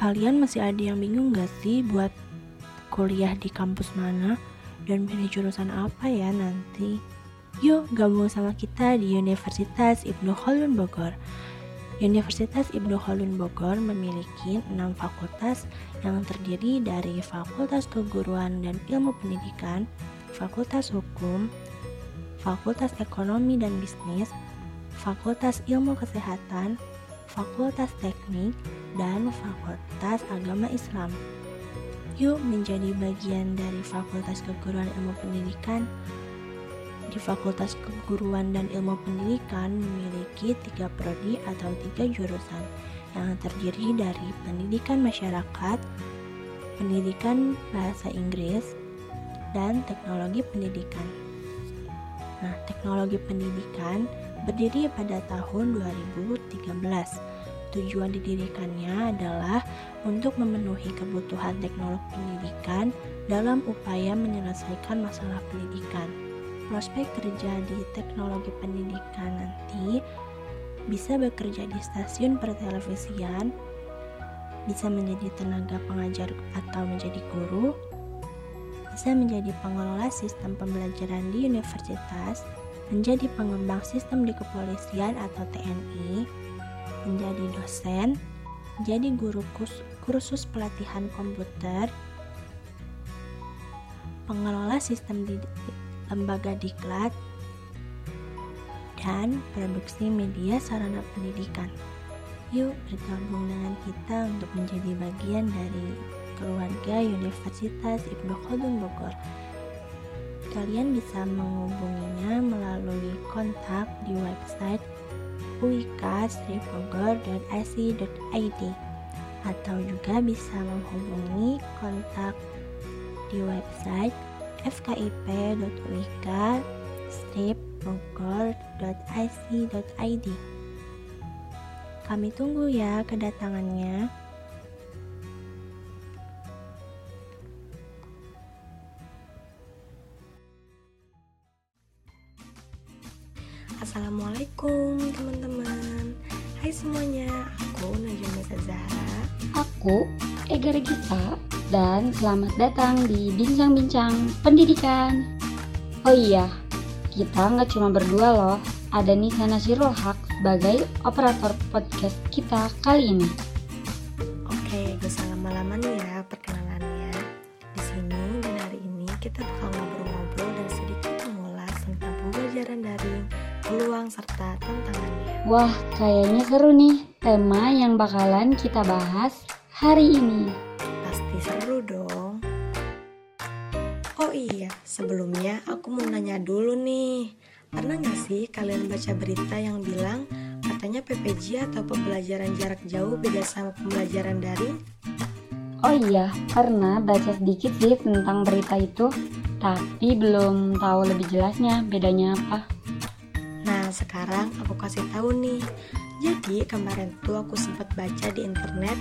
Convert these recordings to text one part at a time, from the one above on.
Kalian masih ada yang bingung gak sih buat kuliah di kampus mana dan pilih jurusan apa ya nanti? Yuk gabung sama kita di Universitas Ibnu Khaldun Bogor. Universitas Ibnu Khaldun Bogor memiliki enam fakultas yang terdiri dari Fakultas Keguruan dan Ilmu Pendidikan, Fakultas Hukum, Fakultas Ekonomi dan Bisnis, Fakultas Ilmu Kesehatan, Fakultas Teknik, dan Fakultas Agama Islam. Yuk menjadi bagian dari Fakultas Keguruan Ilmu Pendidikan. Di Fakultas Keguruan dan Ilmu Pendidikan memiliki tiga prodi atau tiga jurusan yang terdiri dari pendidikan masyarakat, pendidikan bahasa Inggris, dan teknologi pendidikan. Nah, teknologi pendidikan berdiri pada tahun 2013 Tujuan didirikannya adalah untuk memenuhi kebutuhan teknologi pendidikan dalam upaya menyelesaikan masalah pendidikan. Prospek kerja di teknologi pendidikan nanti bisa bekerja di stasiun pertelevisian, bisa menjadi tenaga pengajar atau menjadi guru, bisa menjadi pengelola sistem pembelajaran di universitas, menjadi pengembang sistem di kepolisian atau TNI, menjadi dosen, menjadi guru kursus pelatihan komputer, pengelola sistem di lembaga diklat, dan produksi media sarana pendidikan. Yuk bergabung dengan kita untuk menjadi bagian dari keluarga Universitas Ibnu Khaldun Bogor. Kalian bisa menghubunginya melalui kontak di website uik.bogor.ac.id atau juga bisa menghubungi kontak di website fkip.uik-bogor.ic.id Kami tunggu ya kedatangannya. Assalamualaikum teman-teman. Hai semuanya, aku Najwa Zahra Aku Ega Regita Dan selamat datang di Bincang-Bincang Pendidikan. Oh iya, kita nggak cuma berdua loh Ada Nisa Nasirul Haq sebagai operator podcast kita kali ini. Oke, gak usah lama-lama nih ya perkenalannya. Di sini dan hari ini kita bakal ngobrol-ngobrol dan sedikit mengulas tentang pembelajaran daring peluang serta tantangannya. Wah, kayaknya seru nih tema yang bakalan kita bahas hari ini. Pasti seru dong. Oh iya, sebelumnya aku mau nanya dulu nih. Pernah gak sih kalian baca berita yang bilang katanya PPJ atau pembelajaran jarak jauh beda sama pembelajaran daring? Oh iya, pernah baca sedikit sih tentang berita itu, tapi belum tahu lebih jelasnya bedanya apa. Nah, sekarang aku kasih tahu nih. Jadi, kemarin tuh aku sempat baca di internet,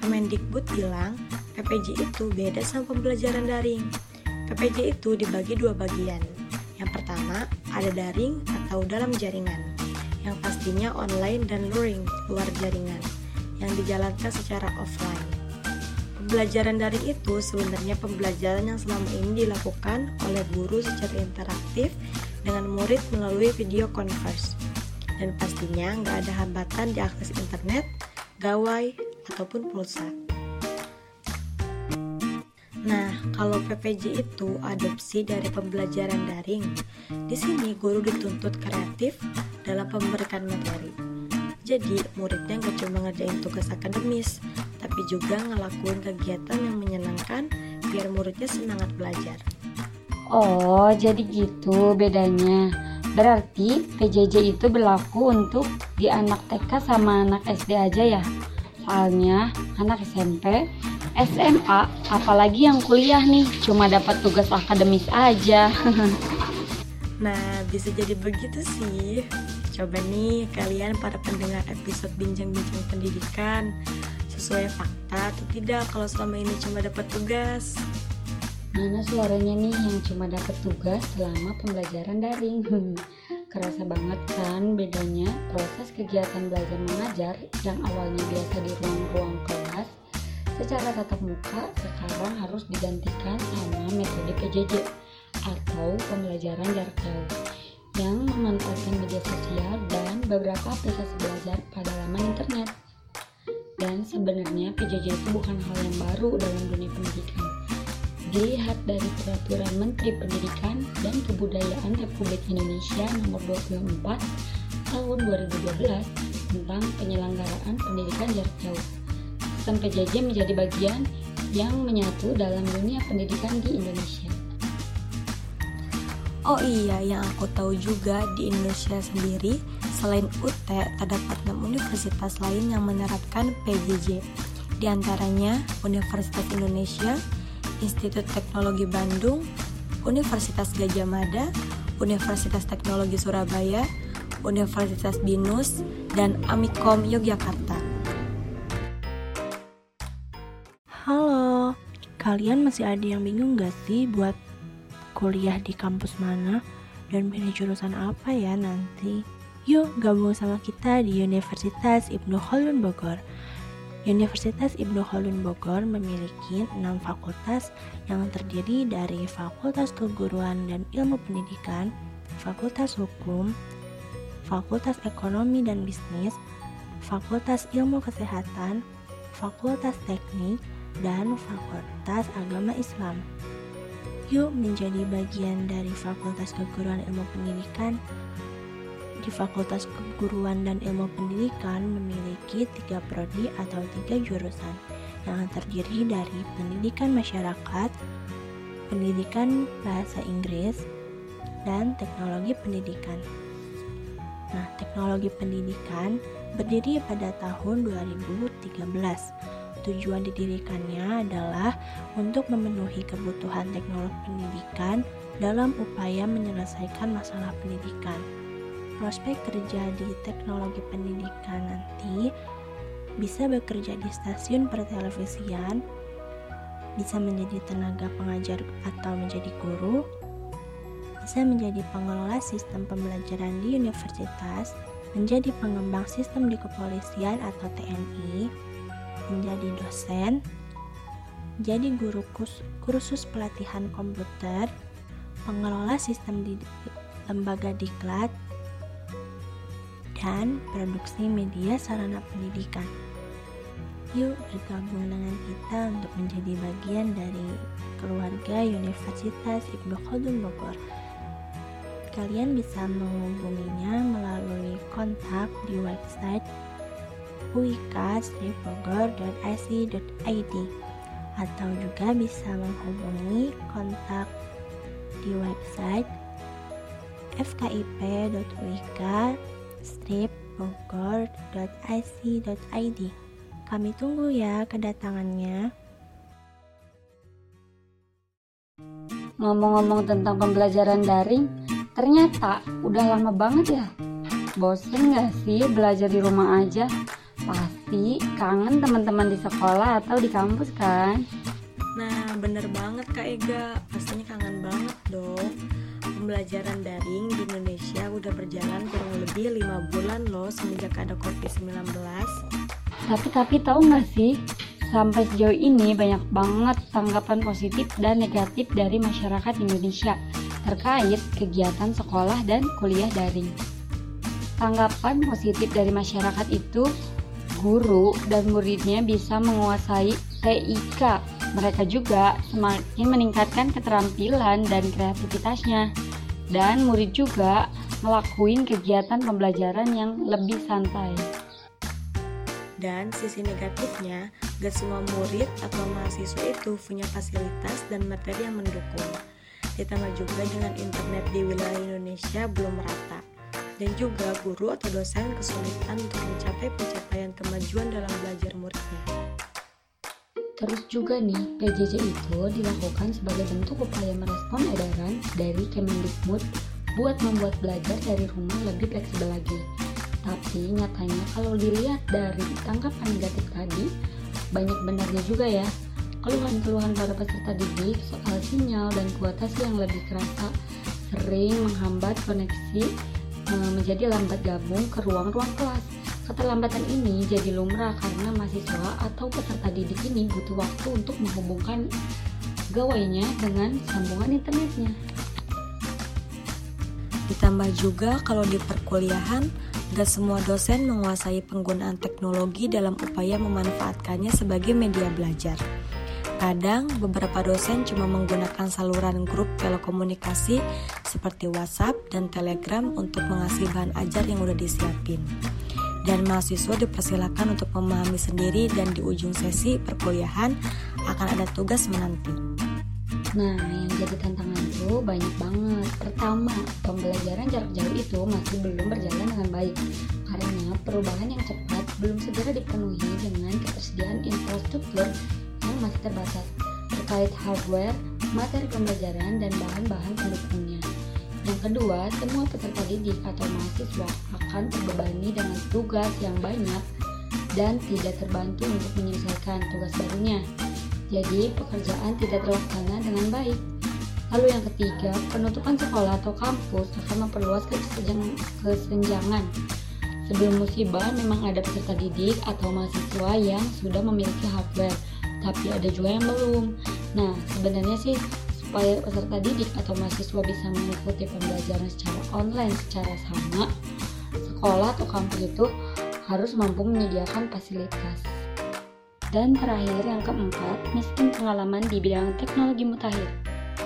Kemendikbud bilang PPJ itu beda sama pembelajaran daring. PPJ itu dibagi dua bagian. Yang pertama, ada daring atau dalam jaringan, yang pastinya online dan luring luar jaringan, yang dijalankan secara offline. Pembelajaran daring itu sebenarnya pembelajaran yang selama ini dilakukan oleh guru secara interaktif dengan murid melalui video converse. Dan pastinya nggak ada hambatan di akses internet, gawai, ataupun pulsa. Nah, kalau PPJ itu adopsi dari pembelajaran daring. Di sini guru dituntut kreatif dalam memberikan materi. Jadi, muridnya nggak cuma ngerjain tugas akademis, tapi juga ngelakuin kegiatan yang menyenangkan biar muridnya semangat belajar. Oh, jadi gitu bedanya. Berarti PJJ itu berlaku untuk di anak TK sama anak SD aja ya? Soalnya anak SMP, SMA, apalagi yang kuliah nih, cuma dapat tugas akademis aja. nah, bisa jadi begitu sih. Coba nih kalian para pendengar episode bincang-bincang pendidikan sesuai fakta atau tidak kalau selama ini cuma dapat tugas. Mana suaranya nih yang cuma dapat tugas selama pembelajaran daring? Kerasa banget kan bedanya proses kegiatan belajar mengajar yang awalnya biasa di ruang-ruang kelas secara tatap muka sekarang harus digantikan sama metode PJJ atau pembelajaran jarak jauh yang memanfaatkan media sosial dan beberapa aplikasi belajar pada laman internet. Dan sebenarnya PJJ itu bukan hal yang baru dalam dunia pendidikan. Dilihat dari peraturan Menteri Pendidikan dan Kebudayaan Republik Indonesia nomor 24 tahun 2012 tentang penyelenggaraan pendidikan jarak jauh. Sistem PJJ menjadi bagian yang menyatu dalam dunia pendidikan di Indonesia. Oh iya, yang aku tahu juga di Indonesia sendiri, selain UT, terdapat 6 universitas lain yang menerapkan PJJ. Di antaranya Universitas Indonesia, Institut Teknologi Bandung, Universitas Gajah Mada, Universitas Teknologi Surabaya, Universitas Binus, dan Amikom Yogyakarta. Halo, kalian masih ada yang bingung gak sih buat kuliah di kampus mana dan pilih jurusan apa ya nanti. Yuk gabung sama kita di Universitas Ibnu Khaldun Bogor. Universitas Ibnu Khaldun Bogor memiliki enam fakultas yang terdiri dari Fakultas Keguruan dan Ilmu Pendidikan, Fakultas Hukum, Fakultas Ekonomi dan Bisnis, Fakultas Ilmu Kesehatan, Fakultas Teknik, dan Fakultas Agama Islam. Yuk menjadi bagian dari Fakultas Keguruan Ilmu Pendidikan. Di Fakultas Keguruan dan Ilmu Pendidikan memiliki tiga prodi atau tiga jurusan yang terdiri dari pendidikan masyarakat, pendidikan bahasa Inggris, dan teknologi pendidikan. Nah, teknologi pendidikan berdiri pada tahun 2013 Tujuan didirikannya adalah untuk memenuhi kebutuhan teknologi pendidikan dalam upaya menyelesaikan masalah pendidikan. Prospek kerja di teknologi pendidikan nanti bisa bekerja di stasiun pertelevisian, bisa menjadi tenaga pengajar atau menjadi guru, bisa menjadi pengelola sistem pembelajaran di universitas, menjadi pengembang sistem di kepolisian atau TNI, menjadi dosen, jadi guru kursus pelatihan komputer, pengelola sistem di lembaga diklat, dan produksi media sarana pendidikan. Yuk bergabung dengan kita untuk menjadi bagian dari keluarga Universitas Ibnu Khaldun Bogor. Kalian bisa menghubunginya melalui kontak di website uik.bogor.ac.id atau juga bisa menghubungi kontak di website fkip.uik-bogor.ic.id Kami tunggu ya kedatangannya. Ngomong-ngomong tentang pembelajaran daring, ternyata udah lama banget ya. Bosen gak sih belajar di rumah aja? Pasti kangen teman-teman di sekolah atau di kampus kan? Nah, bener banget Kak Ega. Pastinya kangen banget dong. Pembelajaran daring di Indonesia udah berjalan kurang lebih 5 bulan loh semenjak ada COVID-19. Tapi tapi tahu nggak sih, sampai sejauh ini banyak banget tanggapan positif dan negatif dari masyarakat Indonesia terkait kegiatan sekolah dan kuliah daring. Tanggapan positif dari masyarakat itu guru dan muridnya bisa menguasai TIK. Mereka juga semakin meningkatkan keterampilan dan kreativitasnya. Dan murid juga ngelakuin kegiatan pembelajaran yang lebih santai. Dan sisi negatifnya, gak semua murid atau mahasiswa itu punya fasilitas dan materi yang mendukung. Ditambah juga dengan internet di wilayah Indonesia belum merata dan juga guru atau dosen kesulitan untuk mencapai pencapaian kemajuan dalam belajar muridnya. Terus juga nih, PJJ itu dilakukan sebagai bentuk upaya merespon edaran dari Kemendikbud buat membuat belajar dari rumah lebih fleksibel lagi. Tapi nyatanya kalau dilihat dari tanggapan negatif tadi, banyak benarnya juga ya. Keluhan-keluhan para peserta didik soal sinyal dan kuotasi yang lebih kerasa sering menghambat koneksi menjadi lambat gabung ke ruang-ruang kelas Keterlambatan ini jadi lumrah karena mahasiswa atau peserta didik ini butuh waktu untuk menghubungkan gawainya dengan sambungan internetnya. Ditambah juga kalau di perkuliahan, gak semua dosen menguasai penggunaan teknologi dalam upaya memanfaatkannya sebagai media belajar. Kadang beberapa dosen cuma menggunakan saluran grup telekomunikasi seperti WhatsApp dan Telegram untuk mengasih bahan ajar yang udah disiapin. Dan mahasiswa dipersilakan untuk memahami sendiri dan di ujung sesi perkuliahan akan ada tugas menanti. Nah, yang jadi tantangan itu banyak banget. Pertama, pembelajaran jarak jauh itu masih belum berjalan dengan baik karena perubahan yang cepat belum segera dipenuhi dengan ketersediaan infrastruktur masih terbatas terkait hardware, materi pembelajaran, dan bahan-bahan pendukungnya. Yang kedua, semua peserta didik atau mahasiswa akan terbebani dengan tugas yang banyak dan tidak terbantu untuk menyelesaikan tugas barunya. Jadi, pekerjaan tidak terlaksana dengan baik. Lalu yang ketiga, penutupan sekolah atau kampus akan memperluas kesenjangan. Sebelum musibah, memang ada peserta didik atau mahasiswa yang sudah memiliki hardware, tapi ada juga yang belum. Nah, sebenarnya sih supaya peserta didik atau mahasiswa bisa mengikuti pembelajaran secara online secara sama, sekolah atau kampus itu harus mampu menyediakan fasilitas. Dan terakhir yang keempat, miskin pengalaman di bidang teknologi mutakhir.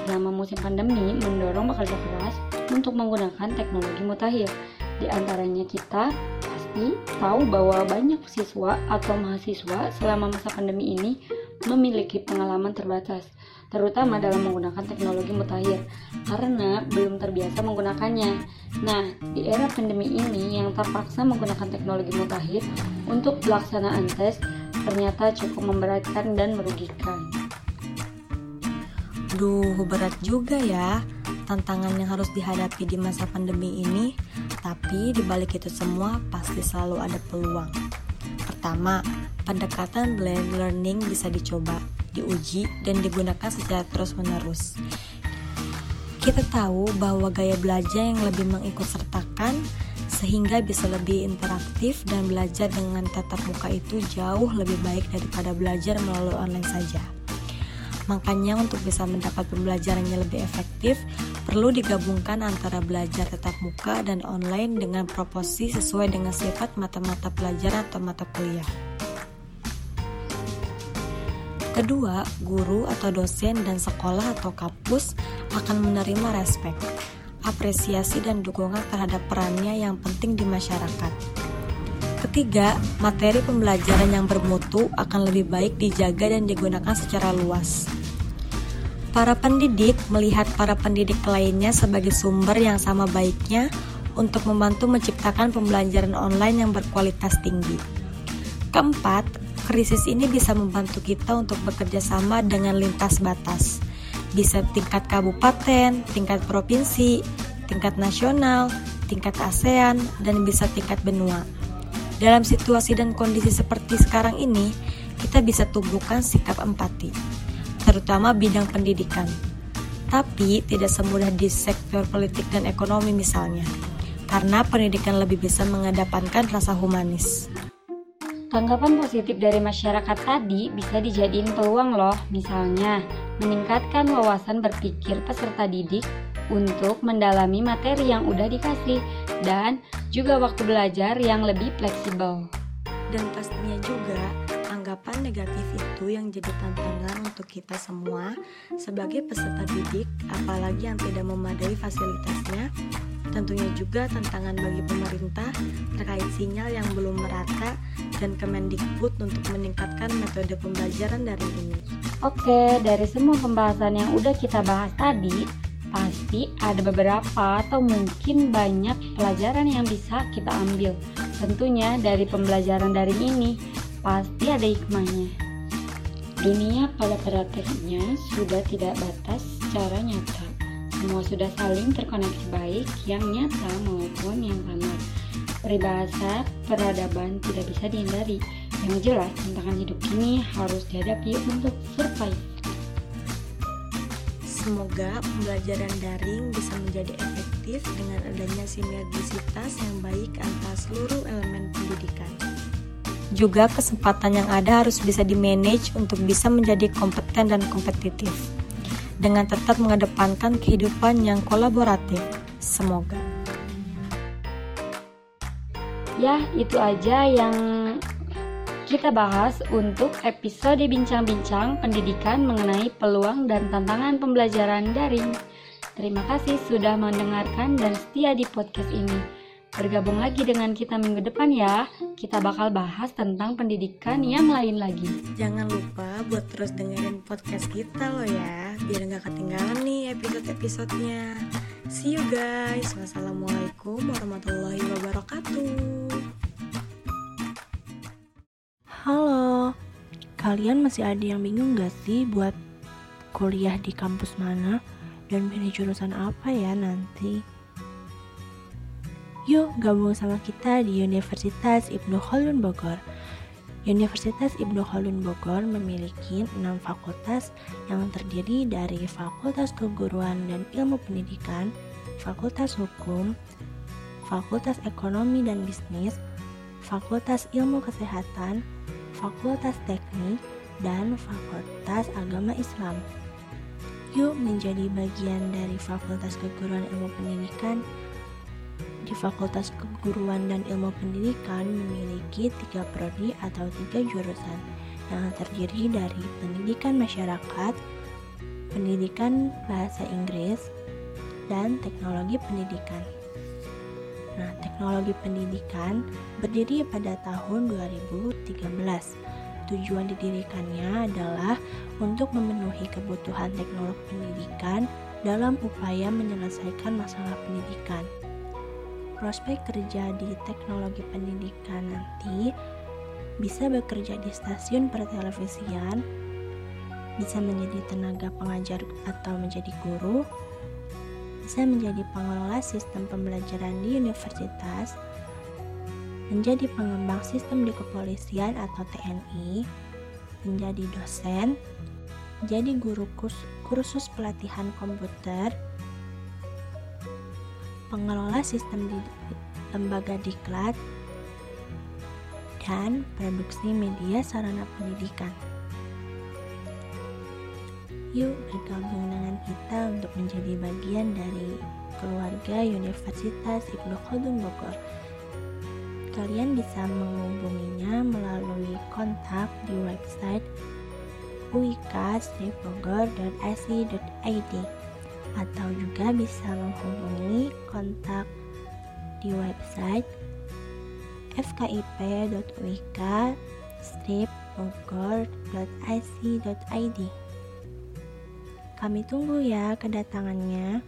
Selama musim pandemi mendorong bekerja keras untuk menggunakan teknologi mutakhir. Di antaranya kita pasti tahu bahwa banyak siswa atau mahasiswa selama masa pandemi ini memiliki pengalaman terbatas, terutama dalam menggunakan teknologi mutakhir, karena belum terbiasa menggunakannya. Nah, di era pandemi ini yang terpaksa menggunakan teknologi mutakhir untuk pelaksanaan tes ternyata cukup memberatkan dan merugikan. Duh, berat juga ya tantangan yang harus dihadapi di masa pandemi ini, tapi di balik itu semua pasti selalu ada peluang. Pertama, pendekatan blend learning bisa dicoba, diuji, dan digunakan secara terus-menerus. Kita tahu bahwa gaya belajar yang lebih mengikut sertakan sehingga bisa lebih interaktif dan belajar dengan tatap muka itu jauh lebih baik daripada belajar melalui online saja. Makanya untuk bisa mendapat pembelajaran lebih efektif, perlu digabungkan antara belajar tatap muka dan online dengan proporsi sesuai dengan sifat mata-mata pelajaran atau mata kuliah. Kedua, guru atau dosen dan sekolah atau kampus akan menerima respek, apresiasi dan dukungan terhadap perannya yang penting di masyarakat. Ketiga, materi pembelajaran yang bermutu akan lebih baik dijaga dan digunakan secara luas. Para pendidik melihat para pendidik lainnya sebagai sumber yang sama baiknya untuk membantu menciptakan pembelajaran online yang berkualitas tinggi. Keempat, Krisis ini bisa membantu kita untuk bekerja sama dengan lintas batas. Bisa tingkat kabupaten, tingkat provinsi, tingkat nasional, tingkat ASEAN, dan bisa tingkat benua. Dalam situasi dan kondisi seperti sekarang ini, kita bisa tumbuhkan sikap empati, terutama bidang pendidikan. Tapi tidak semudah di sektor politik dan ekonomi misalnya, karena pendidikan lebih bisa mengedepankan rasa humanis. Tanggapan positif dari masyarakat tadi bisa dijadiin peluang loh, misalnya meningkatkan wawasan berpikir peserta didik untuk mendalami materi yang udah dikasih dan juga waktu belajar yang lebih fleksibel. Dan pastinya juga anggapan negatif itu yang jadi tantangan untuk kita semua sebagai peserta didik, apalagi yang tidak memadai fasilitasnya Tentunya juga tantangan bagi pemerintah terkait sinyal yang belum merata dan Kemendikbud untuk meningkatkan metode pembelajaran daring ini. Oke, dari semua pembahasan yang udah kita bahas tadi, pasti ada beberapa atau mungkin banyak pelajaran yang bisa kita ambil. Tentunya dari pembelajaran daring ini pasti ada hikmahnya. Dunia pada prakteknya sudah tidak batas secara nyata semua sudah saling terkoneksi baik yang nyata maupun yang samar. Peribahasa peradaban tidak bisa dihindari. Yang jelas, tantangan hidup ini harus dihadapi untuk survive. Semoga pembelajaran daring bisa menjadi efektif dengan adanya sinergisitas yang baik antara seluruh elemen pendidikan. Juga kesempatan yang ada harus bisa di-manage untuk bisa menjadi kompeten dan kompetitif dengan tetap mengedepankan kehidupan yang kolaboratif. Semoga. Ya, itu aja yang kita bahas untuk episode bincang-bincang pendidikan mengenai peluang dan tantangan pembelajaran daring. Terima kasih sudah mendengarkan dan setia di podcast ini. Bergabung lagi dengan kita minggu depan ya. Kita bakal bahas tentang pendidikan yang lain lagi. Jangan lupa buat terus dengerin podcast kita loh ya, biar nggak ketinggalan nih episode-episodenya. See you guys. Wassalamualaikum warahmatullahi wabarakatuh. Halo, kalian masih ada yang bingung gak sih buat kuliah di kampus mana dan pilih jurusan apa ya nanti? Yuk gabung sama kita di Universitas Ibnu Khaldun Bogor. Universitas Ibnu Khaldun Bogor memiliki enam fakultas yang terdiri dari Fakultas Keguruan dan Ilmu Pendidikan, Fakultas Hukum, Fakultas Ekonomi dan Bisnis, Fakultas Ilmu Kesehatan, Fakultas Teknik, dan Fakultas Agama Islam. Yuk menjadi bagian dari Fakultas Keguruan Ilmu Pendidikan di Fakultas Keguruan dan Ilmu Pendidikan memiliki tiga prodi atau tiga jurusan yang terdiri dari pendidikan masyarakat, pendidikan bahasa Inggris, dan teknologi pendidikan. Nah, teknologi pendidikan berdiri pada tahun 2013. Tujuan didirikannya adalah untuk memenuhi kebutuhan teknologi pendidikan dalam upaya menyelesaikan masalah pendidikan prospek kerja di teknologi pendidikan nanti bisa bekerja di stasiun pertelevisian, bisa menjadi tenaga pengajar atau menjadi guru, bisa menjadi pengelola sistem pembelajaran di universitas, menjadi pengembang sistem di kepolisian atau TNI, menjadi dosen, menjadi guru kursus pelatihan komputer, pengelola sistem di lembaga diklat, dan produksi media sarana pendidikan. Yuk bergabung dengan kita untuk menjadi bagian dari keluarga Universitas Ibnu Khaldun Bogor. Kalian bisa menghubunginya melalui kontak di website uik.bogor.ac.id atau juga bisa menghubungi kontak di website fkip.uik-bogor.ic.id Kami tunggu ya kedatangannya.